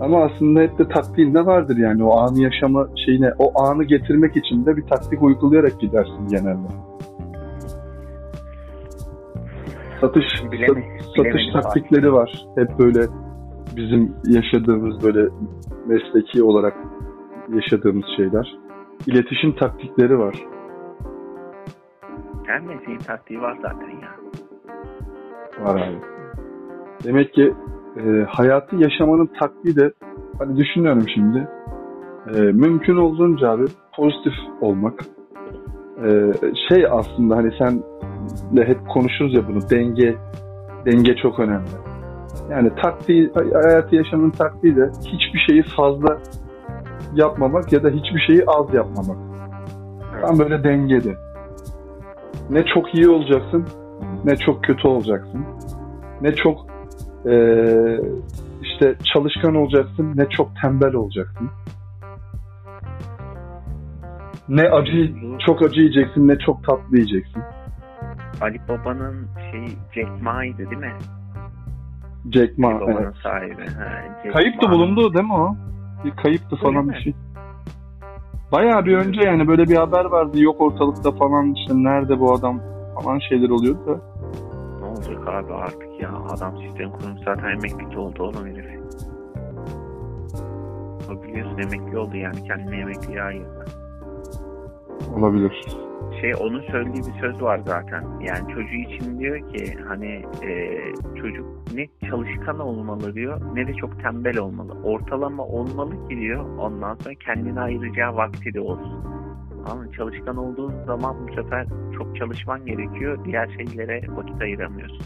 Ama aslında hep de taktiğin de vardır yani o anı yaşama şeyine, o anı getirmek için de bir taktik uygulayarak gidersin genelde. Satış Bilemi, satış taktikleri var. Hep böyle bizim yaşadığımız böyle mesleki olarak yaşadığımız şeyler. İletişim taktikleri var. Her mesleğin taktiği var zaten ya. Var abi. Demek ki e, hayatı yaşamanın taktiği de hani düşünüyorum şimdi e, mümkün olduğunca abi pozitif olmak. E, şey aslında hani sen de hep konuşuruz ya bunu denge denge çok önemli. Yani taktiği hayatı yaşamanın taktiği de hiçbir şeyi fazla yapmamak ya da hiçbir şeyi az yapmamak. Tam böyle dengede. Ne çok iyi olacaksın ne çok kötü olacaksın. Ne çok e, işte çalışkan olacaksın ne çok tembel olacaksın. Ne acı çok acı yiyeceksin ne çok tatlı yiyeceksin. Ali Baba'nın şey Jack Ma'ydı değil mi? Jack Ma. Baba'nın Evet. sahibi. Ha, Jack Kayıp da bulundu değil mi o? Bir kayıptı Öyle falan mi? bir şey. Bayağı bir önce yani böyle bir haber vardı yok ortalıkta falan işte nerede bu adam falan şeyler oluyordu da. Ne olacak abi artık ya. Adam sistem kurmuş zaten emekli oldu oğlum herif. O biliyorsun emekli oldu yani kendine emekliye ayırdı. Olabilir. Şey onun söylediği bir söz var zaten. Yani çocuğu için diyor ki hani e, çocuk ne çalışkan olmalı diyor ne de çok tembel olmalı. Ortalama olmalı ki diyor ondan sonra kendine ayıracağı vakti de olsun. Ama çalışkan olduğun zaman bu sefer çok çalışman gerekiyor. Diğer şeylere vakit ayıramıyorsun.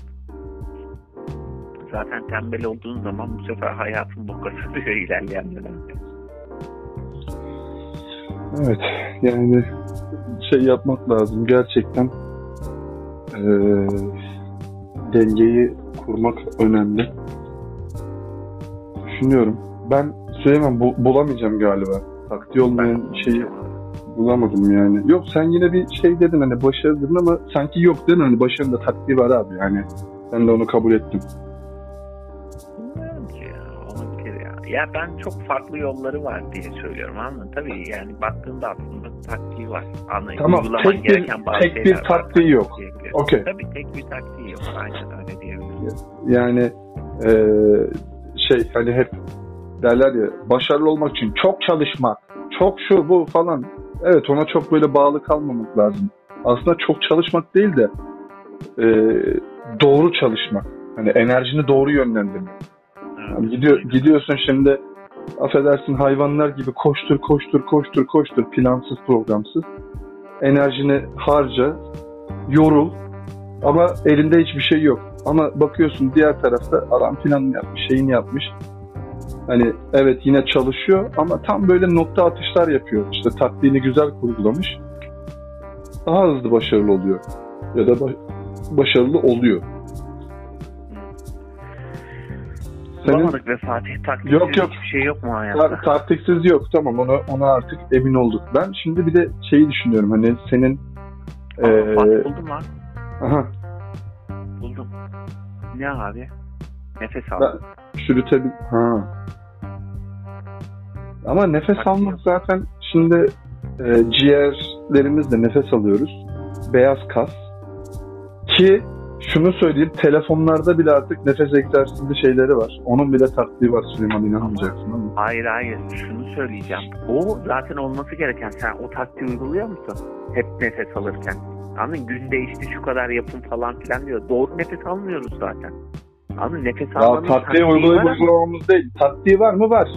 Zaten tembel olduğun zaman bu sefer hayatın boka sarıyor ilerleyen dönemde. Evet yani şey yapmak lazım gerçekten eee, dengeyi kurmak önemli. Düşünüyorum. Ben Süleyman bu, bulamayacağım galiba. Taktiği olmayan şeyi bulamadım yani. Yok sen yine bir şey dedin hani başarı ama sanki yok dedin hani başarının da taktiği var abi yani. Ben de onu kabul ettim. Ya. Ben çok farklı yolları var diye söylüyorum mı? Tabii yani baktığında aslında taktiği var. Anlayın. Tamam, tek bir- tek bir şeyler var taktiği yok. Okey. Tabii tek bir taktiği yok. Aynen öyle diyebiliriz. Yani eee, şey hani hep derler ya başarılı olmak için çok çalışmak, çok şu bu falan. Evet ona çok böyle bağlı kalmamak lazım. Aslında çok çalışmak değil de eee, doğru çalışmak. Hani enerjini doğru yönlendirmek. Yani gidiyor, gidiyorsun şimdi affedersin hayvanlar gibi koştur koştur koştur koştur plansız programsız. Enerjini harca, yorul ama elinde hiçbir şey yok. Ama bakıyorsun diğer tarafta adam planını yapmış, şeyini yapmış. Hani evet yine çalışıyor ama tam böyle nokta atışlar yapıyor. İşte taktiğini güzel kurgulamış. Daha hızlı başarılı oluyor. Ya da ba- başarılı oluyor. Bulamadık ve Fatih taktiği Yok, yok. hiçbir şey yok mu hayatta? Ta- taktiksiz yok tamam ona ona artık emin olduk. Ben şimdi bir de şeyi düşünüyorum hani senin Aa, Fatih buldum lan. aha Buldum. Ne abi? Nefes al. Ben- çürütebil ha. Ama nefes Taktik almak yok. zaten şimdi e, ciğerlerimizle nefes alıyoruz. Beyaz kas. Ki şunu söyleyeyim telefonlarda bile artık nefes egzersizi şeyleri var. Onun bile taktiği var Süleyman inanmayacaksın ama. Hayır hayır şunu söyleyeceğim. O zaten olması gereken. Sen o taktiği uyguluyor musun? Hep nefes alırken. Anladın? Günde işte şu kadar yapın falan filan diyor. Doğru nefes almıyoruz zaten. Abi nefes Ya almanın taktiği taktiği ama- uygulamamız değil. Taktiği var mı? Var.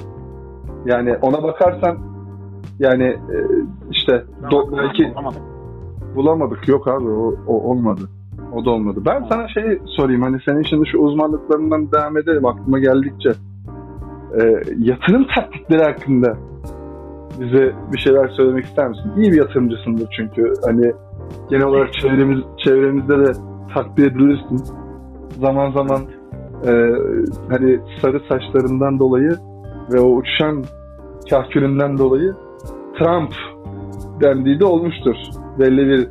Yani ona bakarsan yani e, işte do- belki Bulamadım. bulamadık. Yok abi o, o olmadı. O da olmadı. Ben sana şey sorayım. Hani senin şimdi şu uzmanlıklarından devam edelim aklıma geldikçe. E, yatırım taktikleri hakkında bize bir şeyler söylemek ister misin? İyi bir yatırımcısındır çünkü. Hani genel olarak çevremiz çevremizde de takdir edilirsin. Zaman zaman e, hani sarı saçlarından dolayı ve o uçuşan kahkülünden dolayı Trump dendiği de olmuştur. Belli bir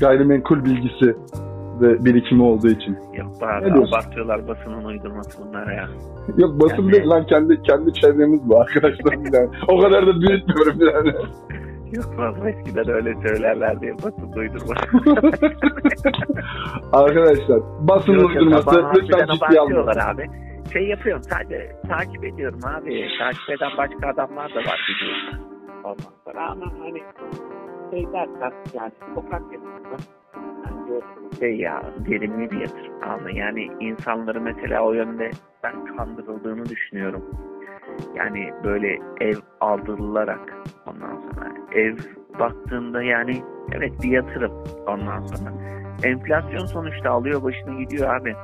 gayrimenkul bilgisi ve birikimi olduğu için. Yok Ne diyorsun? abartıyorlar basının uydurması bunlar ya. Yok basın Yani- değil lan kendi kendi çevremiz bu arkadaşlar yani. O kadar da büyütmüyorum yani. Yok valla eskiden öyle söylerler diye basın uydurması. arkadaşlar basın Yok, yok, uydurması bana lütfen ciddiye abartıyorlar abi. Şey yapıyorum sadece takip ediyorum abi. Takip eden başka adamlar da var biliyorsun. Sonra ama hani şey dersen yani sokak yatırımı bence şey verimli bir yatırım ama yani insanları mesela o yönde ben kandırıldığını düşünüyorum. Yani böyle ev aldırılarak ondan sonra ev baktığında yani evet bir yatırım ondan sonra enflasyon sonuçta alıyor başını gidiyor abi.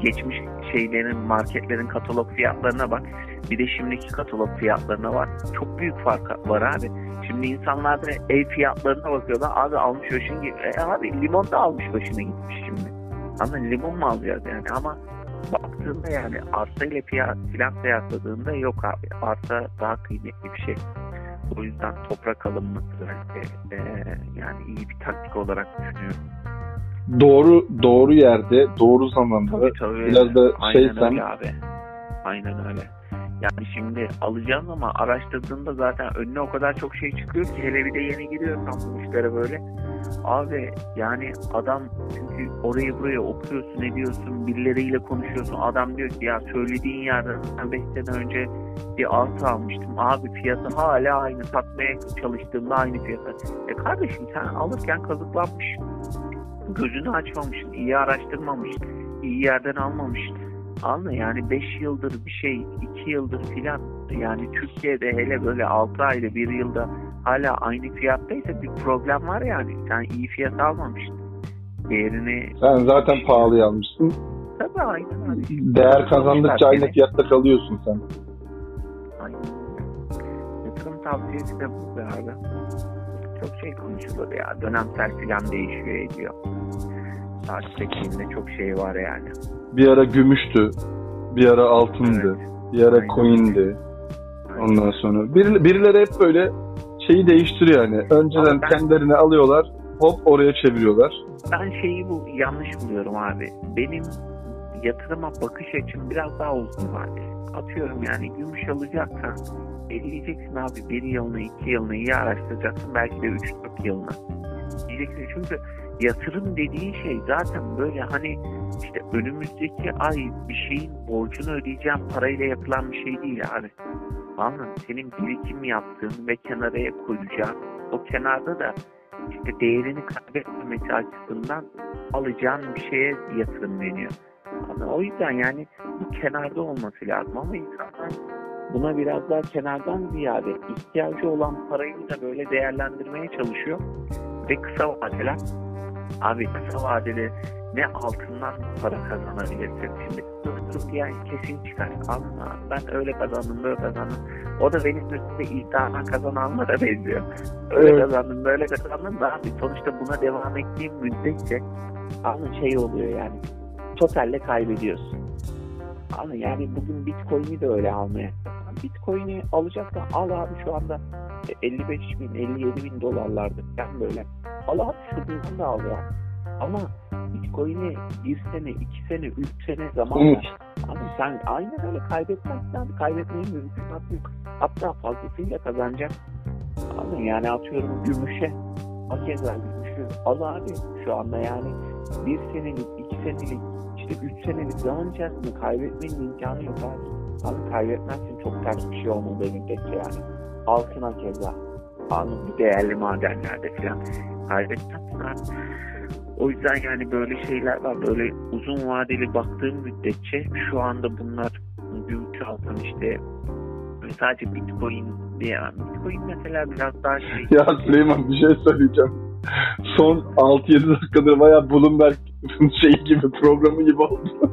Geçmiş şeylerin marketlerin katalog fiyatlarına bak. Bir de şimdiki katalog fiyatlarına bak. Çok büyük fark var abi. Şimdi insanlar da ev fiyatlarına bakıyorlar. Abi almış başını gitmiş. E abi limon da almış başını gitmiş şimdi. Ama limon mu alacağız yani? Ama baktığında yani arsa ile fiyat, filan kıyasladığında yok abi. Arsa daha kıymetli bir şey. O yüzden toprak alınması bence e, yani iyi bir taktik olarak düşünüyorum. Doğru doğru yerde, doğru zamanda Tabii tabii. biraz da Aynen şeysen öyle abi. Aynen öyle. Yani şimdi alacağım ama araştırdığında zaten önüne o kadar çok şey çıkıyor ki hele bir de yeni giriyorum ben bu işlere böyle. Abi yani adam çünkü orayı buraya okuyorsun ediyorsun birileriyle konuşuyorsun. Adam diyor ki ya söylediğin yerden 5 sene önce bir arsa almıştım. Abi fiyatı hala aynı satmaya çalıştığımda aynı fiyata. E kardeşim sen alırken kazıklanmışsın. Gözünü açmamışsın, iyi araştırmamışsın, iyi yerden almamışsın. Anla yani 5 yıldır bir şey, 2 yıldır filan yani Türkiye'de hele böyle 6 ayda 1 yılda hala aynı fiyattaysa bir problem var yani. Sen iyi fiyat almamışsın. Değerini sen zaten pahalıya almışsın. tabii aynen. Değer kazandıkça aynı fiyatta kalıyorsun sen. Aynen. Yatırım tavsiyesi de bu be abi. Çok şey konuşulur ya. Dönemsel filan değişiyor ediyor. Takiptekinde çok şey var yani. Bir ara gümüştü, bir ara altındı, bir ara Aynen. coin'di. Ondan sonra bir, birileri hep böyle şeyi değiştiriyor yani. Önceden ben- kendilerini alıyorlar, hop oraya çeviriyorlar. Ben şeyi bu yanlış buluyorum abi. Benim yatırıma bakış açım biraz daha uzun vadeli. Atıyorum yani gümüş alacaksan eleyeceksin abi bir yılını iki yılını iyi araştıracaksın belki de 3-4 yılını. Diyeceksin çünkü yatırım dediğin şey zaten böyle hani işte önümüzdeki ay bir şeyin borcunu ödeyeceğim parayla yapılan bir şey değil abi. Anladın? Senin birikim yaptığın ve kenara koyacağın o kenarda da işte değerini kaybetmemesi açısından alacağın bir şeye yatırım deniyor. Ama o yüzden yani bu kenarda olması lazım ama insanlar buna biraz daha kenardan ziyade ihtiyacı olan parayı da böyle değerlendirmeye çalışıyor ve kısa vadeler abi kısa vadeli ne altından para kazanabilirsin şimdi durup durup yani kesin çıkar ama ben öyle kazandım böyle kazandım o da benim üstümde iddiadan kazananlara benziyor öyle Evet. kazandım böyle kazandım da abi sonuçta buna devam ettiğim müddetçe ama şey oluyor yani totalle kaybediyorsun. Ama yani bugün Bitcoin'i de öyle almaya. Bitcoin'i alacaksan al abi şu anda 55 bin, 57 bin dolarlardır. Yani böyle. Al abi şuradan da al ya. Ama Bitcoin'i bir sene, iki sene, üç sene zaman Umut. ver. Abi sen aynen öyle kaybetmezsin abi. Kaybetmeyin mümkünatı yok. Hatta fazlasıyla kazanacak. Ama yani atıyorum gümüşe. Hakeza gümüşü al abi şu anda yani bir senelik, iki senelik, işte üç senelik zaman içerisinde kaybetmenin imkanı yok abi. Abi kaybetmezsin çok ters bir şey olmadığı müddetçe yani. Altına keza. Mı? Değerli madenlerde falan. Kaybetmezsin abi. O yüzden yani böyle şeyler var. Böyle uzun vadeli baktığım müddetçe şu anda bunlar gümüş altın işte sadece bitcoin diye. Bitcoin mesela biraz daha şey. Ya Süleyman bir şey söyleyeceğim. Son 6-7 dakikadır baya Bloomberg şey gibi programı gibi oldu.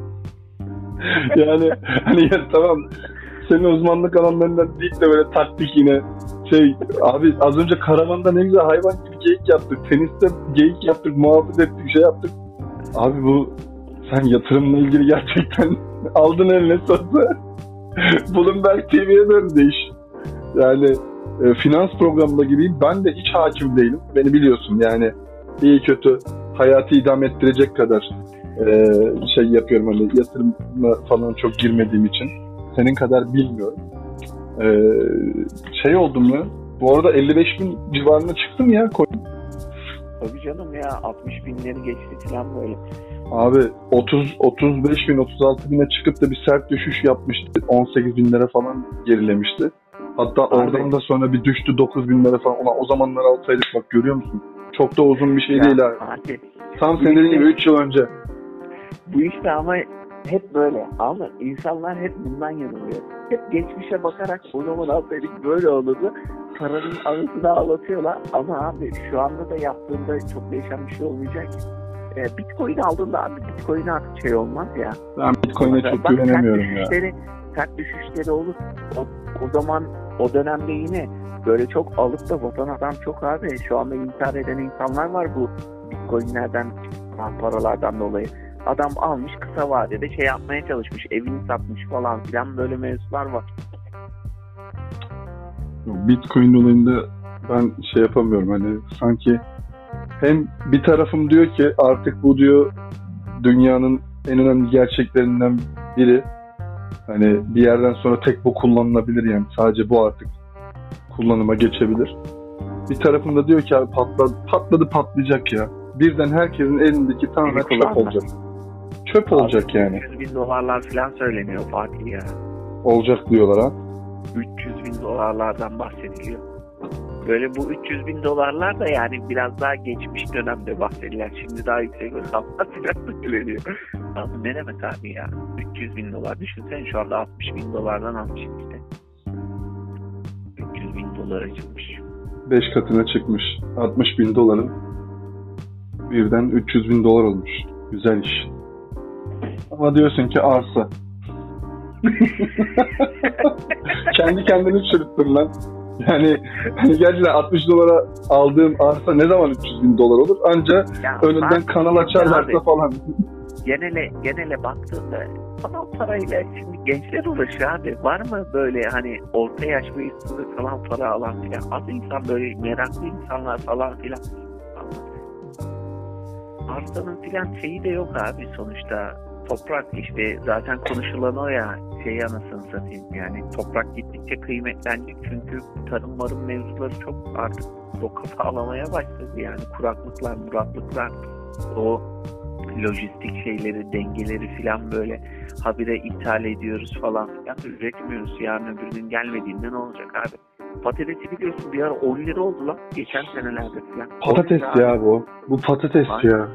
yani hani ya tamam senin uzmanlık alanlarından değil de böyle taktik yine şey abi az önce karavanda ne güzel hayvan gibi geyik yaptık. Teniste geyik yaptık, muhabbet ettik, şey yaptık. Abi bu sen yatırımla ilgili gerçekten aldın eline sözü. Bloomberg TV'ye döndü iş. Yani e, finans programında gibiyim. Ben de hiç hakim değilim. Beni biliyorsun yani iyi kötü hayatı idame ettirecek kadar e, şey yapıyorum hani yatırıma falan çok girmediğim için. Senin kadar bilmiyorum. E, şey oldum mu? Bu arada 55 bin civarına çıktım ya coin. Tabii canım ya 60 binleri geçti falan böyle. Abi 30 35 bin 36 bine çıkıp da bir sert düşüş yapmıştı. 18 binlere falan gerilemişti. Hatta Abi. oradan da sonra bir düştü 9 binlere falan. Ona, o zamanlar alsaydık bak görüyor musun? Çok da uzun bir şey ya, değil abi. abi. Tam senin dediğin gibi 3 yıl önce. Bu işte ama hep böyle. Ama insanlar hep bundan yanılıyor. Hep geçmişe bakarak o zaman alsaydık böyle olurdu. Paranın arasını ağlatıyorlar. Ama abi şu anda da yaptığında çok değişen bir şey olmayacak. Ee, Bitcoin aldığında abi Bitcoin artık şey olmaz ya. Ben Bitcoin'e çok güvenemiyorum ya. Sert düşüşleri olur. O, o zaman o dönemde yine böyle çok alıp da vatan adam çok abi. Şu anda intihar eden insanlar var bu bitcoinlerden paralardan dolayı. Adam almış kısa vadede şey yapmaya çalışmış. Evini satmış falan filan böyle mevzular var. Bitcoin olayında ben şey yapamıyorum hani sanki hem bir tarafım diyor ki artık bu diyor dünyanın en önemli gerçeklerinden biri. Hani bir yerden sonra tek bu kullanılabilir yani sadece bu artık kullanıma geçebilir. Bir tarafında diyor ki abi patladı, patladı patlayacak ya. Birden herkesin elindeki tamamen çöp olacak. Çöp abi, olacak yani. 300 bin dolarlar falan söyleniyor Fatih ya. Olacak diyorlar ha. 300 bin dolarlardan bahsediliyor. Böyle bu 300 bin dolarlar da yani biraz daha geçmiş dönemde bahsedilen. Şimdi daha yüksek rakamlar falan söyleniyor. Abi ne demek abi ya? 300 bin dolar. Düşünsene şu anda 60 bin dolardan almışsın işte. 300 bin dolara çıkmış. 5 katına çıkmış. 60 bin doların birden 300 bin dolar olmuş. Güzel iş. Ama diyorsun ki arsa. Kendi kendini çürüttün lan. Yani hani gerçekten 60 dolara aldığım arsa ne zaman 300 bin dolar olur? Anca ya, önünden kanal açarlarsa falan. Genele, genele baktığında falan parayla şimdi gençler uğraşıyor abi. Var mı böyle hani orta yaş ve üstünde falan para alan filan? Az insan böyle meraklı insanlar falan filan. Arsanın filan şeyi de yok abi sonuçta toprak işte zaten konuşulan o ya şey anasını satayım yani toprak gittikçe kıymetlenecek çünkü tarım marım mevzuları çok artık doka sağlamaya başladı yani kuraklıklar muratlıklar o lojistik şeyleri dengeleri filan böyle habire ithal ediyoruz falan filan üretmiyoruz yarın öbür gün gelmediğinde ne olacak abi. Patatesi biliyorsun bir ara 10 lira oldu lan geçen senelerde filan. Patates ya bu bu patates Aynen. ya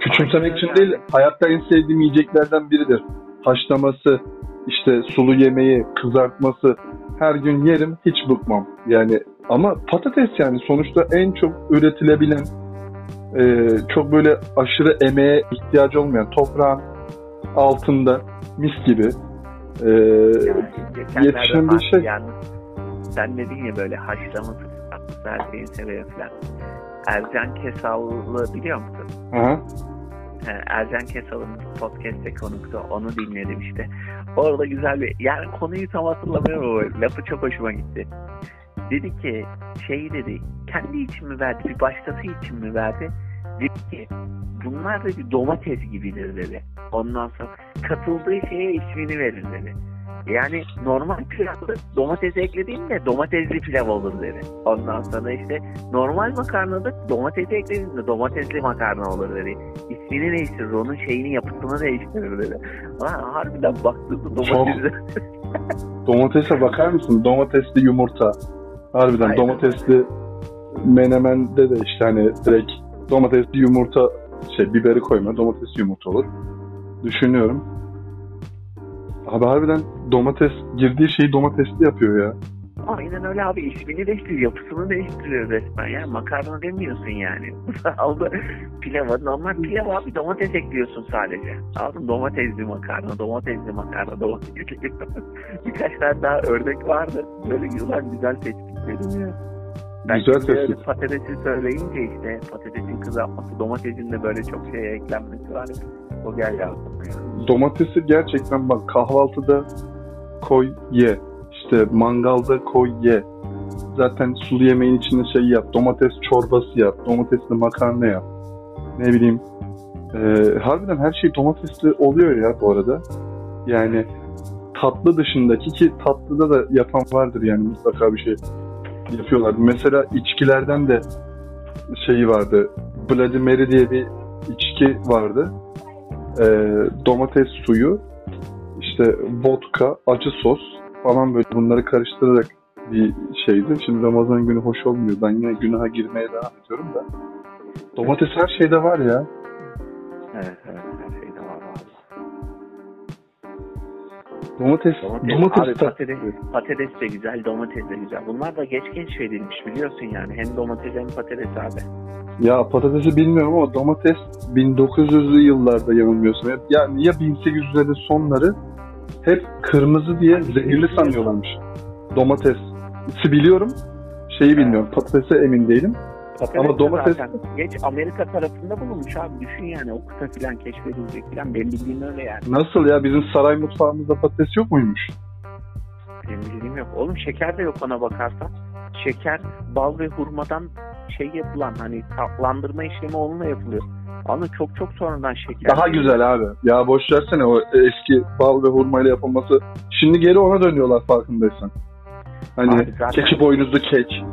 küçümsemek için değil, hayatta en sevdiğim yiyeceklerden biridir. Haşlaması, işte sulu yemeği, kızartması her gün yerim hiç bıkmam. Yani ama patates yani sonuçta en çok üretilebilen e, çok böyle aşırı emeğe ihtiyacı olmayan toprağın altında mis gibi e, yani yetişen bir şey. Yani, sen dedin ya böyle haşlaması, her şeyin sebebi falan. Ercan Kesal'ı biliyor musun? Hı. Ercan Kesal'ın podcast'te konuktu. Onu dinledim işte. Orada güzel bir... Yani konuyu tam hatırlamıyorum ama lafı çok hoşuma gitti. Dedi ki şey dedi kendi için mi verdi bir başkası için mi verdi? Dedi ki bunlar dedi domates gibidir dedi. Ondan sonra katıldığı şeye ismini verir dedi. Yani normal pilavda domates eklediğinde domatesli pilav olur dedi. Ondan sonra işte normal makarnada domatesi eklediğinde domatesli makarna olur dedi. İsmini değiştirir, onun şeyini yapısını değiştirir dedi. Ha, harbiden baktığında domatesli... Domatese bakar mısın? Domatesli yumurta. Harbiden Aynen. domatesli menemende de işte hani direkt domatesli yumurta Şey biberi koyma domates yumurta olur. Düşünüyorum. Abi harbiden domates girdiği şeyi domatesli yapıyor ya. Aynen öyle abi ismini değiştiriyor, yapısını değiştiriyor resmen ya. Makarna demiyorsun yani. Aldı pilava, normal pilav abi domates ekliyorsun sadece. Aldım domatesli makarna, domatesli makarna, domatesli. Birkaç tane daha örnek vardı. Böyle yılan güzel tespit dedim ya. Ben Güzel tespit. patatesi söyleyince işte patatesin kızartması, domatesin de böyle çok şeye eklenmesi var. O geldi aklıma. Domatesi gerçekten bak kahvaltıda koy ye. İşte mangalda koy ye. Zaten sulu yemeğin içinde şey yap. Domates çorbası yap. Domatesli makarna yap. Ne bileyim. Ee, harbiden her şey domatesli oluyor ya bu arada. Yani tatlı dışındaki ki tatlıda da yapan vardır yani mutlaka bir şey yapıyorlar. Mesela içkilerden de şeyi vardı. Bloody Mary diye bir içki vardı. Ee, domates suyu, işte vodka, acı sos falan böyle bunları karıştırarak bir şeydi. Şimdi Ramazan günü hoş olmuyor. Ben yine günaha girmeye devam ediyorum da. Domates her şeyde var ya. Evet evet her şeyde var valla. Domates, Domates, domates, abi tat- patates, patates de güzel, domates de güzel. Bunlar da geç keşfedilmiş biliyorsun yani. Hem domates hem patates abi. Ya patatesi bilmiyorum ama domates 1900'lü yıllarda yanılmıyorsun. Yani ya 1800'lerin sonları hep kırmızı diye zehirli sanıyorlarmış. Domatesi biliyorum. Şeyi bilmiyorum. Patatese emin değilim. Patates Ama domates- zaten geç Amerika tarafında bulunmuş abi. Düşün yani o kıta falan keşfedilecek falan. Benim bildiğim öyle yani. Nasıl ya? Bizim saray mutfağımızda patates yok muymuş? Benim bildiğim yok. Oğlum şeker de yok ona bakarsan. Şeker, bal ve hurmadan şey yapılan hani tatlandırma işlemi onunla yapılıyor. Ama çok çok sonradan şeker. Daha güzel abi. Ya boş versene o eski bal ve hurmayla yapılması. Şimdi geri ona dönüyorlar farkındaysan. Hani Abi zaten- keçi boynuzlu kek.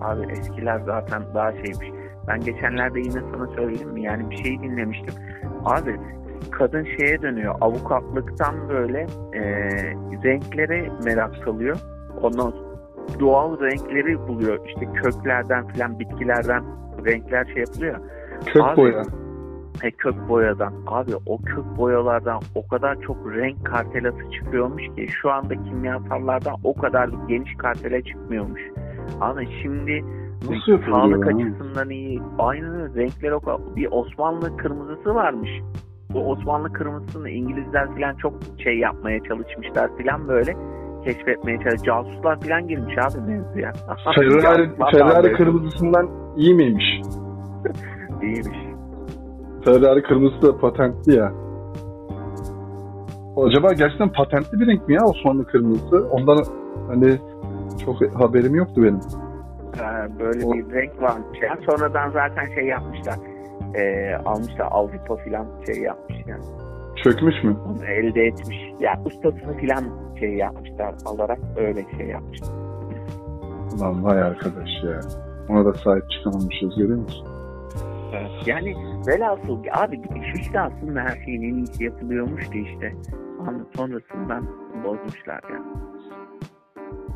Abi eskiler zaten daha şeymiş. Ben geçenlerde yine sana söyledim mi? Yani bir şey dinlemiştim. Abi kadın şeye dönüyor. Avukatlıktan böyle e, renklere merak salıyor. Ondan doğal renkleri buluyor. İşte köklerden filan bitkilerden renkler şey yapılıyor. Kök Abi, boya. E, kök boyadan. Abi o kök boyalardan o kadar çok renk kartelası çıkıyormuş ki şu anda kimyasallardan o kadar geniş kartele çıkmıyormuş. Ama şimdi Nasıl sağlık açısından iyi. Öyle. Renkler o kadar. Bir Osmanlı kırmızısı varmış. Bu Osmanlı kırmızısını İngilizler falan çok şey yapmaya çalışmışlar falan böyle keşfetmeye çalışmışlar. Casuslar falan girmiş abi mevzuya. Ferrari, Ferrari da kırmızısından iyi miymiş? İyiymiş. Ferrari kırmızısı da patentli ya. Acaba gerçekten patentli bir renk mi ya Osmanlı kırmızısı? Ondan hani çok haberim yoktu benim. Ee, böyle O- bir renk varmış. Yani sonradan zaten şey yapmışlar. Ee, almışlar Avrupa falan şey yapmış yani. Çökmüş mü? Onu elde etmiş. Yani ustasını falan şey yapmışlar alarak öyle şey yapmışlar. Lan vay arkadaş ya. Ona da sahip çıkamamışız görüyor musun? Yani velhasıl abi işte aslında her şeyin en iyisi yapılıyormuştu işte. Ama sonrasından bozmuşlar yani.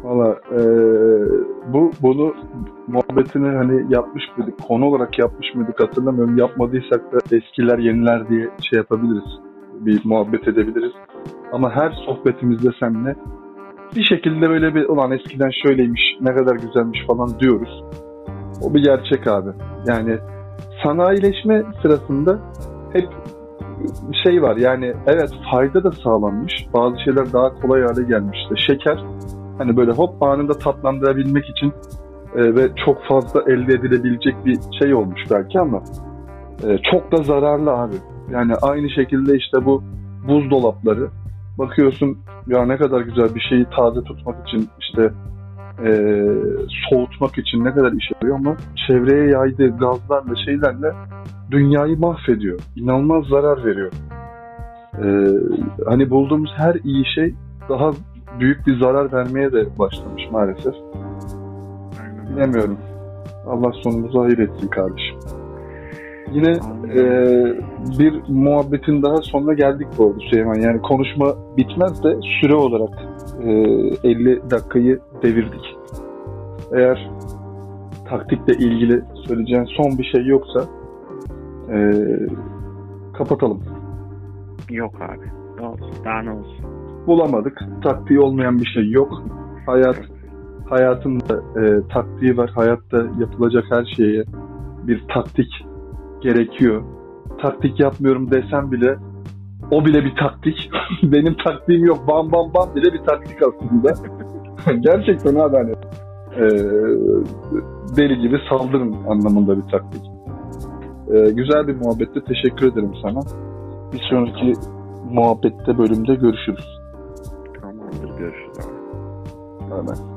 Valla eee, bu bunu muhabbetini hani yapmış mıydık, konu olarak yapmış mıydık hatırlamıyorum. Yapmadıysak da eskiler yeniler diye şey yapabiliriz. Bir muhabbet edebiliriz. Ama her sohbetimizde seninle bir şekilde böyle bir ulan eskiden şöyleymiş, ne kadar güzelmiş falan diyoruz. O bir gerçek abi. Yani sanayileşme sırasında hep şey var yani evet fayda da sağlanmış. Bazı şeyler daha kolay hale gelmiş. İşte şeker hani böyle hop anında tatlandırabilmek için e, ve çok fazla elde edilebilecek bir şey olmuş belki ama e, çok da zararlı abi. Yani aynı şekilde işte bu buzdolapları bakıyorsun ya ne kadar güzel bir şeyi taze tutmak için işte e, soğutmak için ne kadar işe yarıyor ama çevreye yaydığı gazlarla şeylerle dünyayı mahvediyor. İnanılmaz zarar veriyor. E, hani bulduğumuz her iyi şey daha büyük bir zarar vermeye de başlamış maalesef. Bilemiyorum. Allah sonumuzu hayır etsin kardeşim. Yine e, bir muhabbetin daha sonuna geldik bu arada Süleyman. Yani konuşma bitmez de süre olarak e, 50 dakikayı devirdik. Eğer taktikle ilgili söyleyeceğin son bir şey yoksa Ee, kapatalım. Yok abi. Ne olsun? Daha ne olsun? Bulamadık. Taktiği olmayan bir şey yok. Hayat hayatın da e, taktiği var. Hayatta yapılacak her şeye bir taktik gerekiyor. Taktik yapmıyorum desem bile o bile bir taktik. Benim taktiğim yok. Bam bam bam bile bir taktik aslında. Gerçekten abi hani e, deli gibi saldırın anlamında bir taktik. E, güzel bir muhabbette teşekkür ederim sana. Bir sonraki muhabbette bölümde görüşürüz. Tamamdır görüşürüz abi. Bye bye.